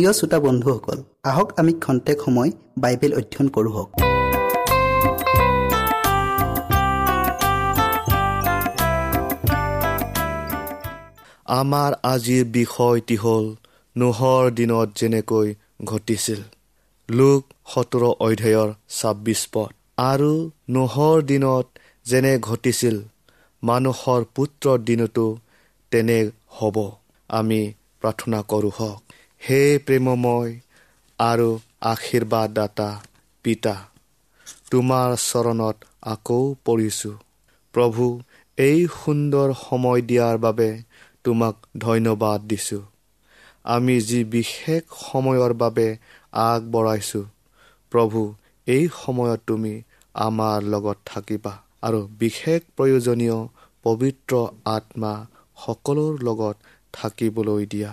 প্ৰিয় শ্ৰোতা বন্ধুসকল আহক আমি খন্তেক সময় বাইবেল অধ্যয়ন কৰোঁ হওক। আমাৰ আজিৰ বিষয়টি হ'ল নোহৰ দিনত যেনেকৈ ঘটিছিল। লোক সোতৰ অধ্যায়ৰ ছাব্বিছ পদ। আৰু নোহৰ দিনত যেনে ঘটিছিল মানুহৰ পুত্ৰৰ দিনতো তেনে হ'ব। আমি প্ৰাৰ্থনা কৰোঁ হওক। হে প্ৰেমময় আৰু আশীৰ্বাদদাতা পিতা তোমাৰ চৰণত আকৌ পৰিছোঁ। প্ৰভু এই সুন্দৰ সময় দিয়াৰ বাবে তোমাক ধন্যবাদ দিছোঁ। আমি যি বিশেষ সময়ৰ বাবে আগবঢ়াইছোঁ প্ৰভু এই সময়ত তুমি আমাৰ লগত থাকিবা আৰু বিশেষ প্ৰয়োজনীয় পবিত্ৰ আত্মা সকলোৰ লগত থাকিবলৈ দিয়া।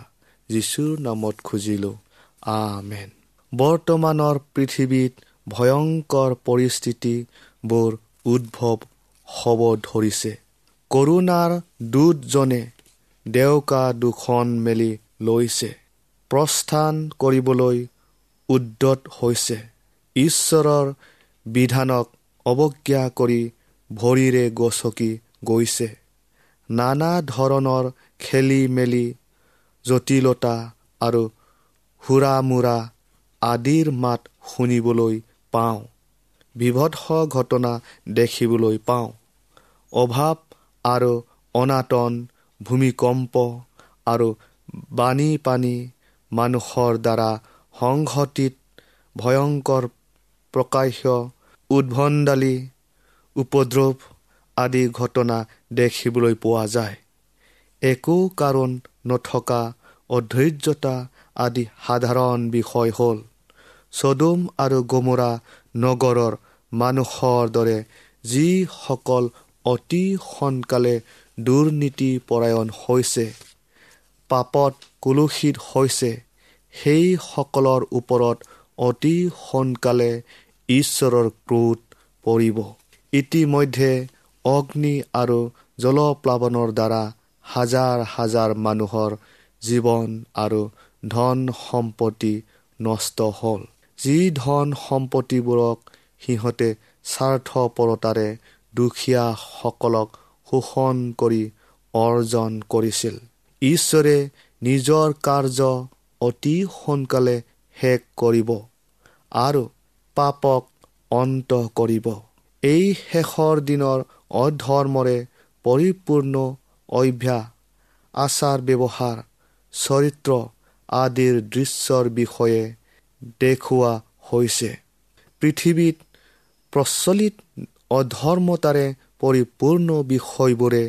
যীশুৰ নামত খুজিলোঁ আমেন। বৰ্তমানৰ পৃথিৱীত ভয়ংকৰ পৰিস্থিতিবোৰ উদ্ভৱ হ'ব ধৰিছে। কৰোণাৰ দূতজনে দেউকা দুখন মেলি লৈছে প্ৰস্থান কৰিবলৈ উদ্যত হৈছে। ঈশ্বৰৰ বিধানক অৱজ্ঞা কৰি ভৰিৰে গছকি গৈছে। নানা ধৰণৰ খেলি মেলি জটিলতা আৰু হুৰামোৰা আদিৰ মাত শুনিবলৈ পাওঁ। বিভৎস ঘটনা দেখিবলৈ পাওঁ। অভাৱ আৰু অনাটন ভূমিকম্প আৰু বাণী পানী মানুহৰ দ্বাৰা সংঘটিত ভয়ংকৰ প্ৰকাশ্য উদ্ভণ্ডালী উপদ্ৰৱ আদি ঘটনা দেখিবলৈ পোৱা যায়। একো কাৰণ নথকা অধৈৰ্যতা আদি সাধাৰণ বিষয় হ'ল। চদুম আৰু গমোৰা নগৰৰ মানুহৰ দৰে যিসকল অতি সোনকালে দুৰ্নীতি পৰায়ণ হৈছে পাপত কুলুষিত হৈছে সেইসকলৰ ওপৰত অতি সোনকালে ঈশ্বৰৰ ক্ৰোধ পৰিব। ইতিমধ্যে অগ্নি আৰু জলপ্লাৱনৰ দ্বাৰা হাজাৰ হাজাৰ মানুহৰ জীৱন আৰু ধন সম্পত্তি নষ্ট হ'ল। যি ধন সম্পত্তিবোৰক সিহঁতে স্বাৰ্থপৰতাৰে দুখীয়াসকলক শোষণ কৰি অৰ্জন কৰিছিল। ঈশ্বৰে নিজৰ কাৰ্য অতি সোনকালে শেষ কৰিব আৰু পাপক অন্ত কৰিব। এই শেষৰ দিনৰ অধৰ্মৰে পৰিপূৰ্ণ অভ্যাস আচাৰ ব্যৱহাৰ চৰিত্ৰ আদিৰ দৃশ্যৰ বিষয়ে দেখুওৱা হৈছে। পৃথিৱীত প্ৰচলিত অধৰ্মতাৰে পৰিপূৰ্ণ বিষয়বোৰে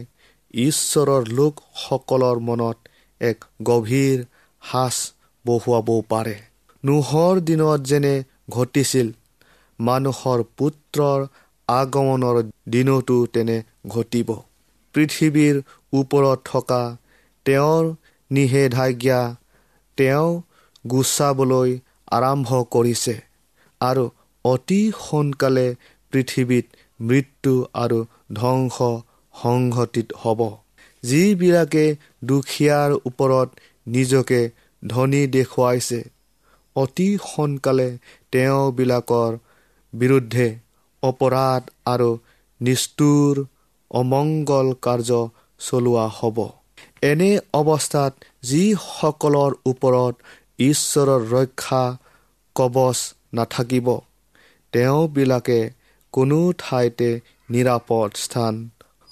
ঈশ্বৰৰ লোকসকলৰ মনত এক গভীৰ সাজ বহুৱাব পাৰে। নোহৰ দিনত যেনে ঘটিছিল মানুহৰ পুত্ৰৰ আগমনৰ দিনতো তেনে ঘটিব। পৃথিৱীৰ ওপৰত থকা তেওঁৰ নিষেধাজ্ঞা তেওঁ গুচাবলৈ আৰম্ভ কৰিছে আৰু অতি সোনকালে পৃথিৱীত মৃত্যু আৰু ধ্বংস সংঘটিত হ'ব। যিবিলাকে দুখীয়াৰ ওপৰত নিজকে ধনী দেখুৱাইছে অতি সোনকালে তেওঁবিলাকৰ বিৰুদ্ধে অপৰাধ আৰু নিষ্ঠুৰ অমংগল কাৰ্য চলোৱা হ'ব। এনে অৱস্থাত যিসকলৰ ওপৰত ঈশ্বৰৰ ৰক্ষা কবচ নাথাকিব তেওঁবিলাকে কোনো ঠাইতে নিৰাপদ স্থান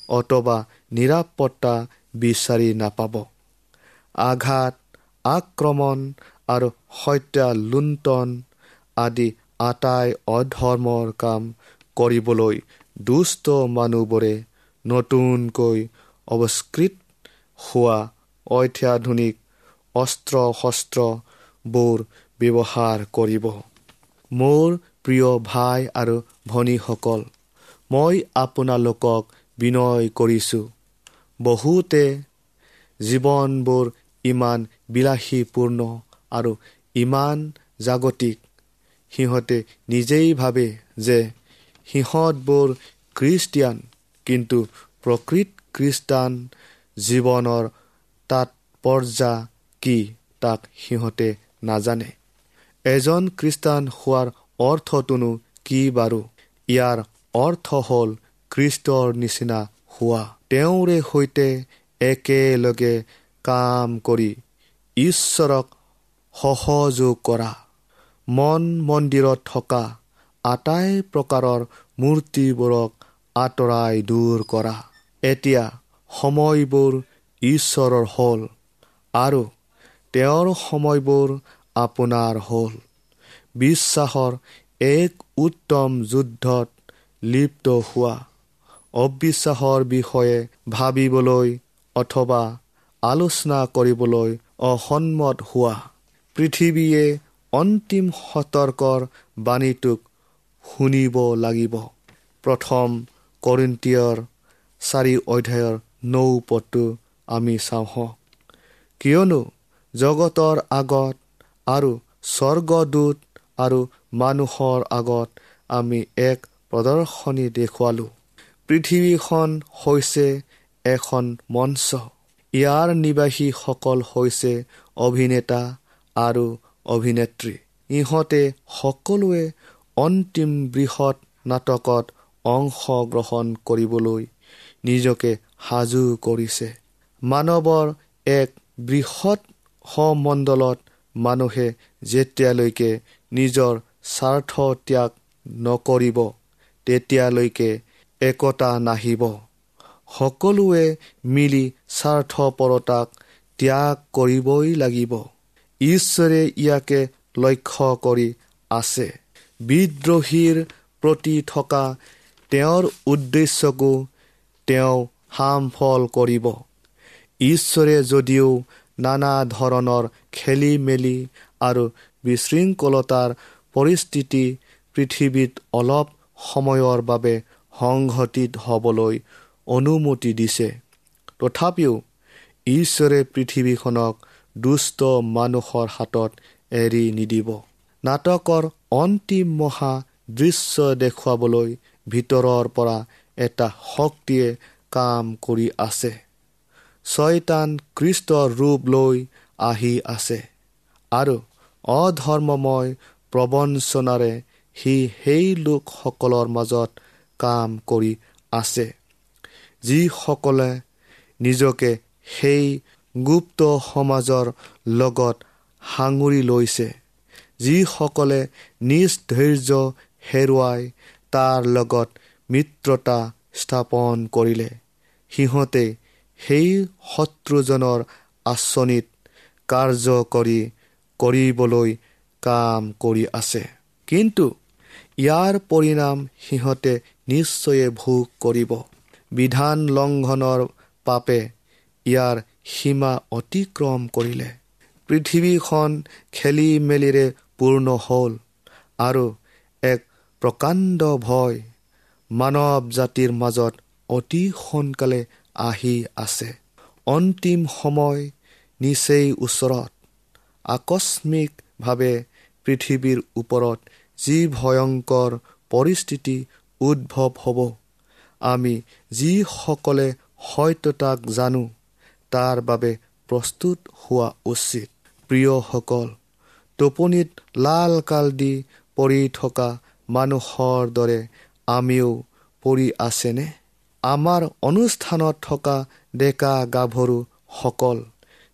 অথবা নিৰাপত্তা বিচাৰি নাপাব। আঘাত আক্ৰমণ আৰু হত্যা লুণ্ঠন আদি আটাই অধৰ্মৰ কাম কৰিবলৈ দুষ্ট মানুহবোৰে নতুনকৈ অৱস্কৃত হোৱা অত্যাধুনিক অস্ত্ৰ শস্ত্ৰবোৰ ব্যৱহাৰ কৰিব। মোৰ প্ৰিয় ভাই আৰু ভনীসকল মই আপোনালোকক বিনয় কৰিছোঁ। বহুতে জীৱনবোৰ ইমান বিলাসীপূৰ্ণ আৰু ইমান জাগতিক। সিহঁতে নিজেই ভাবে যে সিহঁতবোৰ খ্ৰীষ্টিয়ান। কিন্তু প্ৰকৃত খ্ৰীষ্টান জীৱনৰ তাৎপৰ্যা কি তাক সিহঁতে নাজানে। এজন খ্ৰীষ্টান হোৱাৰ অৰ্থটোনো কি বাৰু? ইয়াৰ অৰ্থ হ'ল খ্ৰীষ্টৰ নিচিনা হোৱা। তেওঁৰে সৈতে একেলগে কাম কৰি ঈশ্বৰক সহযোগ কৰা মন মন্দিৰত থকা আটাই প্ৰকাৰৰ মূৰ্তিবোৰক আঁতৰাই দূৰ কৰা। এতিয়া সময়বোৰ ঈশ্বৰৰ হ'ল আৰু তেওঁৰ সময়বোৰ আপোনাৰ হ'ল। বিশ্বাসৰ এক উত্তম যুদ্ধত লিপ্ত হোৱা। অবিশ্বাসৰ বিষয়ে ভাবিবলৈ অথবা আলোচনা কৰিবলৈ অসন্মত হোৱা। পৃথিৱীয়ে অন্তিম সতৰ্কৰ বাণীটোক শুনিব লাগিব। প্ৰথম কৰিন্তিয়ৰ চাৰি অধ্যায়ৰ নৌ পদটো আমি চাওঁ কিয়নো জগতৰ আগত আৰু স্বৰ্গদূত আৰু মানুহৰ আগত আমি এক প্ৰদৰ্শনী দেখুৱালোঁ। পৃথিৱীখন হৈছে এখন মঞ্চ। ইয়াৰ নিবাসীসকল হৈছে অভিনেতা আৰু অভিনেত্ৰী। ইহঁতে সকলোৱে অন্তিম বৃহৎ নাটকত অংশগ্ৰহণ কৰিবলৈ নিজকে সাজু কৰিছে। মানৱৰ এক বৃহৎ সমণ্ডলত মানুহে যেতিয়ালৈকে নিজৰ স্বাৰ্থ ত্যাগ নকৰিব তেতিয়ালৈকে একতা নাহিব। সকলোৱে মিলি স্বাৰ্থপৰতাক ত্যাগ কৰিবই লাগিব। ঈশ্বৰে ইয়াকে লক্ষ্য কৰি আছে। বিদ্ৰোহীৰ প্ৰতি থকা তেওঁৰ উদ্দেশ্যকো তেওঁ হামফল কৰিব। ঈশ্বৰে যদিও নানা ধৰণৰ খেলি মেলি আৰু বিশৃংখলতাৰ পৰিস্থিতি পৃথিৱীত অলপ সময়ৰ বাবে সংঘটিত হ'বলৈ অনুমতি দিছে তথাপিও ঈশ্বৰে পৃথিৱীখনক দুষ্ট মানুহৰ হাতত এৰি নিদিব। নাটকৰ অন্তিম মহা দৃশ্য দেখুৱাবলৈ ভিতৰৰ পৰা এটা শক্তিয়ে কাম কৰি আছে। ছয়তান কৃষ্টৰ ৰূপ লৈ আহি আছে। আৰু অধৰ্মময় প্ৰবঞ্চনাৰে সি সেই লোকসকলৰ মাজত কাম কৰি আছে যিসকলে নিজকে সেই গুপ্ত সমাজৰ লগত সাঙুৰি লৈছে যিসকলে নিজ ধৈৰ্য হেৰুৱাই তাৰ লগত মিত্ৰতা স্থাপন কৰিলে। সিহঁতে সেই শত্ৰুজনৰ আঁচনিত কাৰ্য কৰি কৰিবলৈ কাম কৰি আছে। কিন্তু ইয়াৰ পৰিণাম সিহঁতে নিশ্চয়ে ভোগ কৰিব। বিধান লংঘনৰ পাপে ইয়াৰ সীমা অতিক্ৰম কৰিলে। পৃথিৱীখন খেলি মেলিৰে পূৰ্ণ হ'ল আৰু এক প্ৰকাণ্ড ভয় মানৱ জাতিৰ মাজত অতি সোনকালে আহি আছে। অন্তিম সময় নিচেই ওচৰত। আকস্মিকভাৱে পৃথিৱীৰ ওপৰত যি ভয়ংকৰ পৰিস্থিতি উদ্ভৱ হ'ব আমি যিসকলে সত্যতাক জানো তাৰ বাবে প্ৰস্তুত হোৱা উচিত। প্ৰিয়সকল টোপনিত লাল কাল দি পৰি থকা মানুহৰ দৰে আমিও পৰি আছেনে? আমাৰ অনুষ্ঠানত থকা ডেকা গাভৰুসকল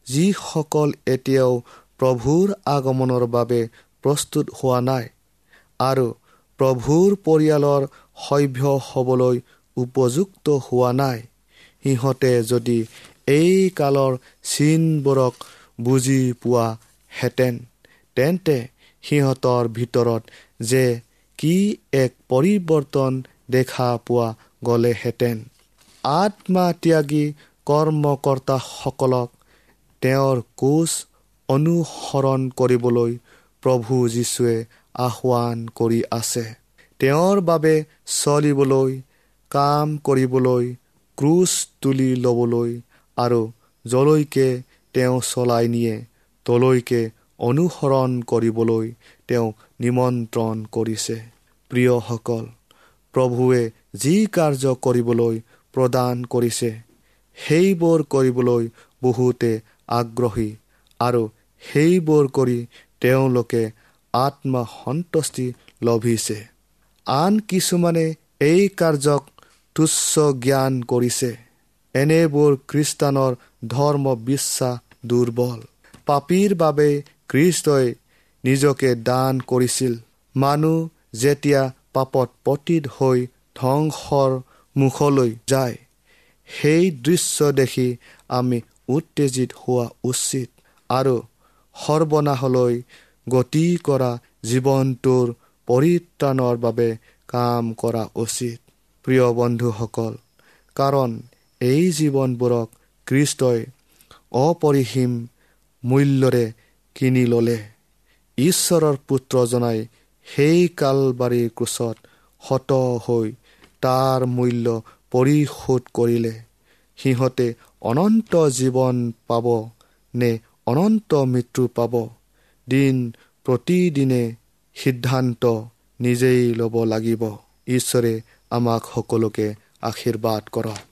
যিসকল এতিয়াও প্ৰভুৰ আগমনৰ বাবে প্ৰস্তুত হোৱা নাই আৰু প্ৰভুৰ পৰিয়ালৰ সভ্য হ'বলৈ উপযুক্ত হোৱা নাই সিহঁতে যদি এই কালৰ চিনবোৰক বুজি পোৱাহেঁতেন তেন্তে সিহঁতৰ ভিতৰত যে কি এক পৰিৱৰ্তন দেখা পোৱা গ'লেহেঁতেন। আত্মা ত্যাগী কৰ্মকৰ্তাসকলক তেওঁৰ কোচ অনুসৰণ কৰিবলৈ প্ৰভু যীশুৱে আহ্বান কৰি আছে। তেওঁৰ বাবে চলিবলৈ কাম কৰিবলৈ ক্ৰুচ তুলি ল'বলৈ আৰু যলৈকে তেওঁ চলাই নিয়ে তলৈকে অনুসৰণ কৰিবলৈ তেওঁ নিমন্ত্ৰণ কৰিছে। প্ৰিয়সকল প্ৰভুৱে যি কাৰ্য কৰিবলৈ প্ৰদান কৰিছে সেইবোৰ কৰিবলৈ বহুতে আগ্ৰহী আৰু সেইবোৰ কৰি তেওঁলোকে আত্মসন্তুষ্টি লভিছে। আন কিছুমানে এই কাৰ্যক তুচ্ছ জ্ঞান কৰিছে। এনেবোৰ খ্ৰীষ্টানৰ ধৰ্ম বিশ্বাস দুৰ্বল। পাপীৰ বাবে খ্ৰীষ্টই নিজকে দান কৰিছিল। মানুহ যেতিয়া পাপত পতীত হৈ ধ্বংসৰ মুখলৈ যায় সেই দৃশ্য দেখি আমি উত্তেজিত হোৱা উচিত আৰু সৰ্বনাশলৈ গতি কৰা জীৱনটোৰ পৰিত্ৰাণৰ বাবে কাম কৰা উচিত। প্ৰিয় বন্ধুসকল কাৰণ এই জীৱনবোৰক খ্ৰীষ্টই অপৰিসীম মূল্যৰে কিনি ল'লে। ঈশ্বৰৰ পুত্ৰজনাই সেই কালবাৰীৰ কোচত শত হৈ তাৰ মূল্য পৰিশোধ কৰিলে। সিহঁতে অনন্ত জীৱন পাব নে অনন্ত মৃত্যু পাব? দিন প্ৰতিদিনে সিদ্ধান্ত নিজেই ল'ব লাগিব। ঈশ্বৰে আমাক সকলোকে আশীৰ্বাদ কৰক।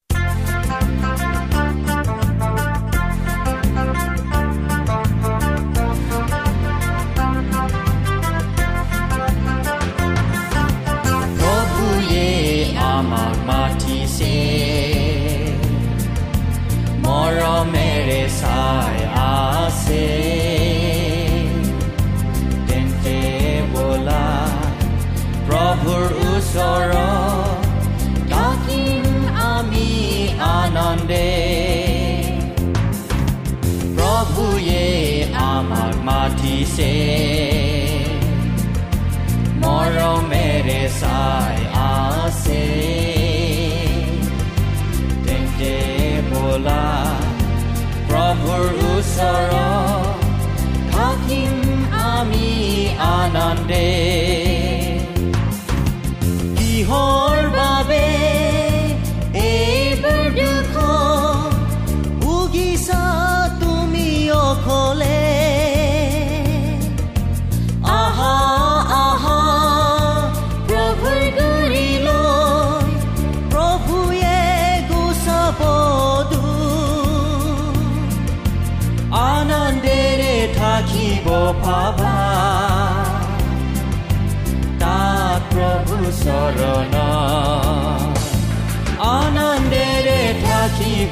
মাতিছে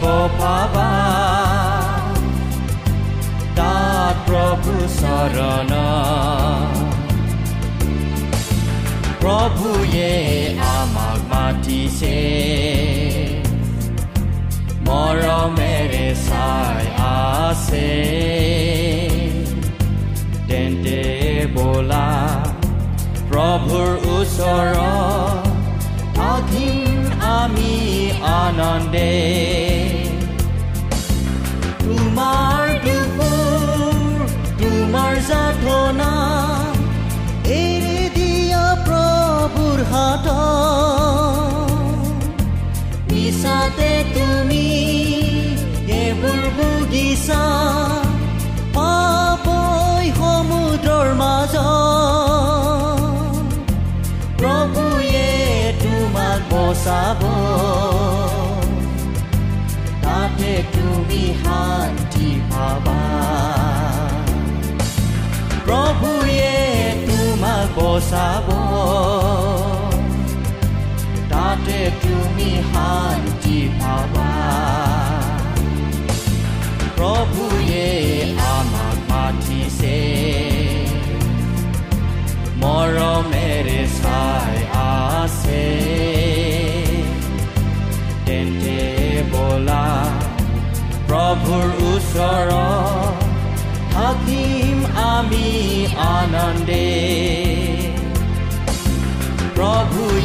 পাবা। তাত প্ৰভু চৰণ প্ৰভুয়ে আমাক মাতিছে। মৰমেৰে চাই আছে। তেন্তে বোলা প্ৰভুৰ ওচৰত আমি আনন্দে। পাপই সমুদ্ৰৰ মাজত প্ৰভুয়ে তোমাক বচাব তাতে তুমি শান্তি পাবা প্ৰভুয়ে তোমাক বচাব তাতে তুমি শান্তি মাতিছে মৰমেৰে চাই আছে। তেন্তে বলা প্ৰভুৰ ওচৰত থাকিম আমি আনন্দে। প্ৰভুয়ে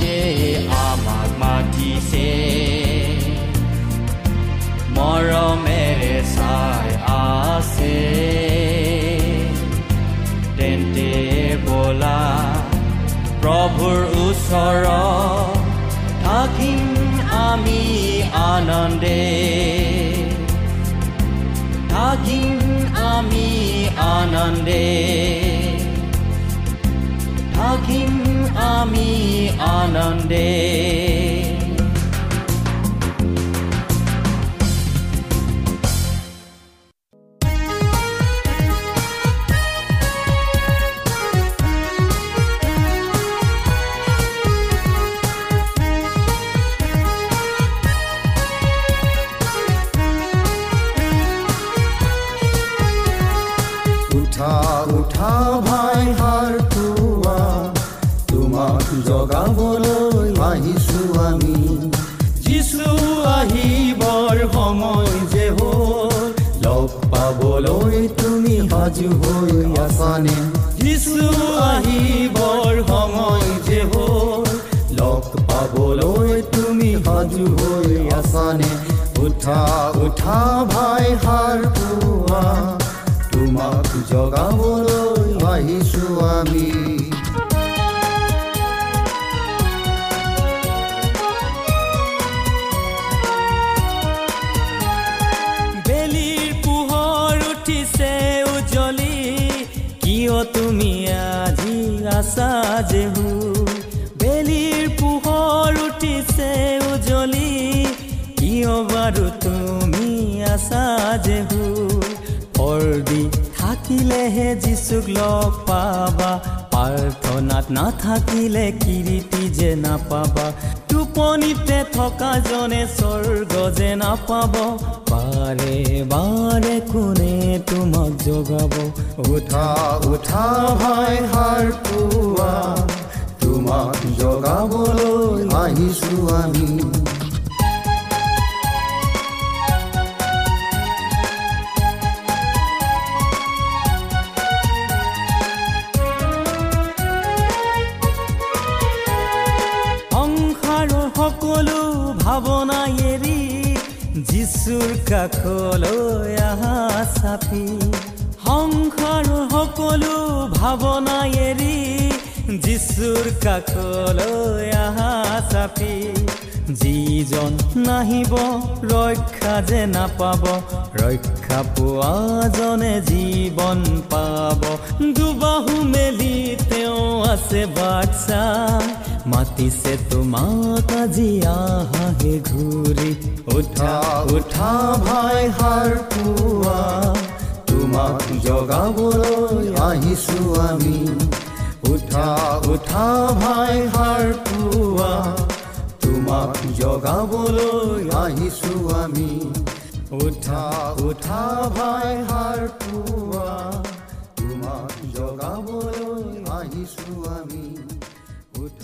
প্ৰভুৰ ওচৰত থাকিম আমি আনন্দে। থাকিম আমি আনন্দে। থাকিম আমি আনন্দে। যেহু বেলিৰ পোহৰ উঠিছে উজ্বলি কিয় বাৰু তুমি আছা যেহু অৰ্দি থাকিলেহে যিচুক লগ পাবা। প্ৰাৰ্থনাত নাথাকিলে কিৰিটি যে নাপাবা। টোপনিতে থকা জনে স্বৰ্গ যে নাপাব। বাৰে বাৰে কোনে তোমাক জগাব? উঠা উঠা ভাই হাৰ পোৱা। তোমাক জগাবলৈ আহিছো আমি। যিচুৰ কাষলৈ আহা চাপি। সংসাৰৰ সকলো ভাৱনা এৰি যিচুৰ কাষলৈ আহা চাপি। যিজন নাহিব ৰক্ষা যে নাপাব ৰক্ষা পোৱাজনে জীৱন পাব। দুবাহু মেলি তেওঁ আছে বাচ্চা মাতিছে তোমাক আজি আহাহে ঘূৰি উঠা উঠা ভাই হাৰ পোৱা তোমাক জগাবলৈ আহিছো আমি উঠা উঠা ভাই হাৰ পোৱা তোমাক জগাবলৈ আহিছো আমি উঠা উঠা ভাই হাৰ পোৱা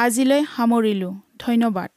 আজিলৈ সামৰিলোঁ। ধন্যবাদ।